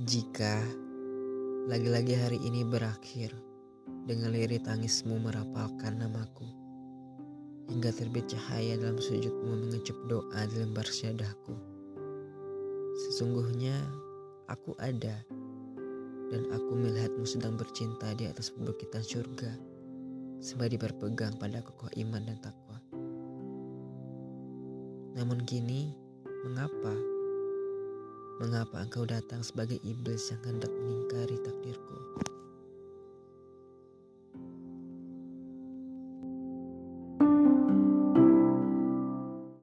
Jika lagi-lagi hari ini berakhir dengan lirik tangismu merapalkan namaku, hingga terbit cahaya dalam sujudmu mengecup doa di lembar syadahku. Sesungguhnya aku ada dan aku melihatmu sedang bercinta di atas perbukitan surga sembari berpegang pada kokoh iman dan takwa. Namun kini, mengapa? Mengapa engkau datang sebagai iblis yang hendak mengingkari?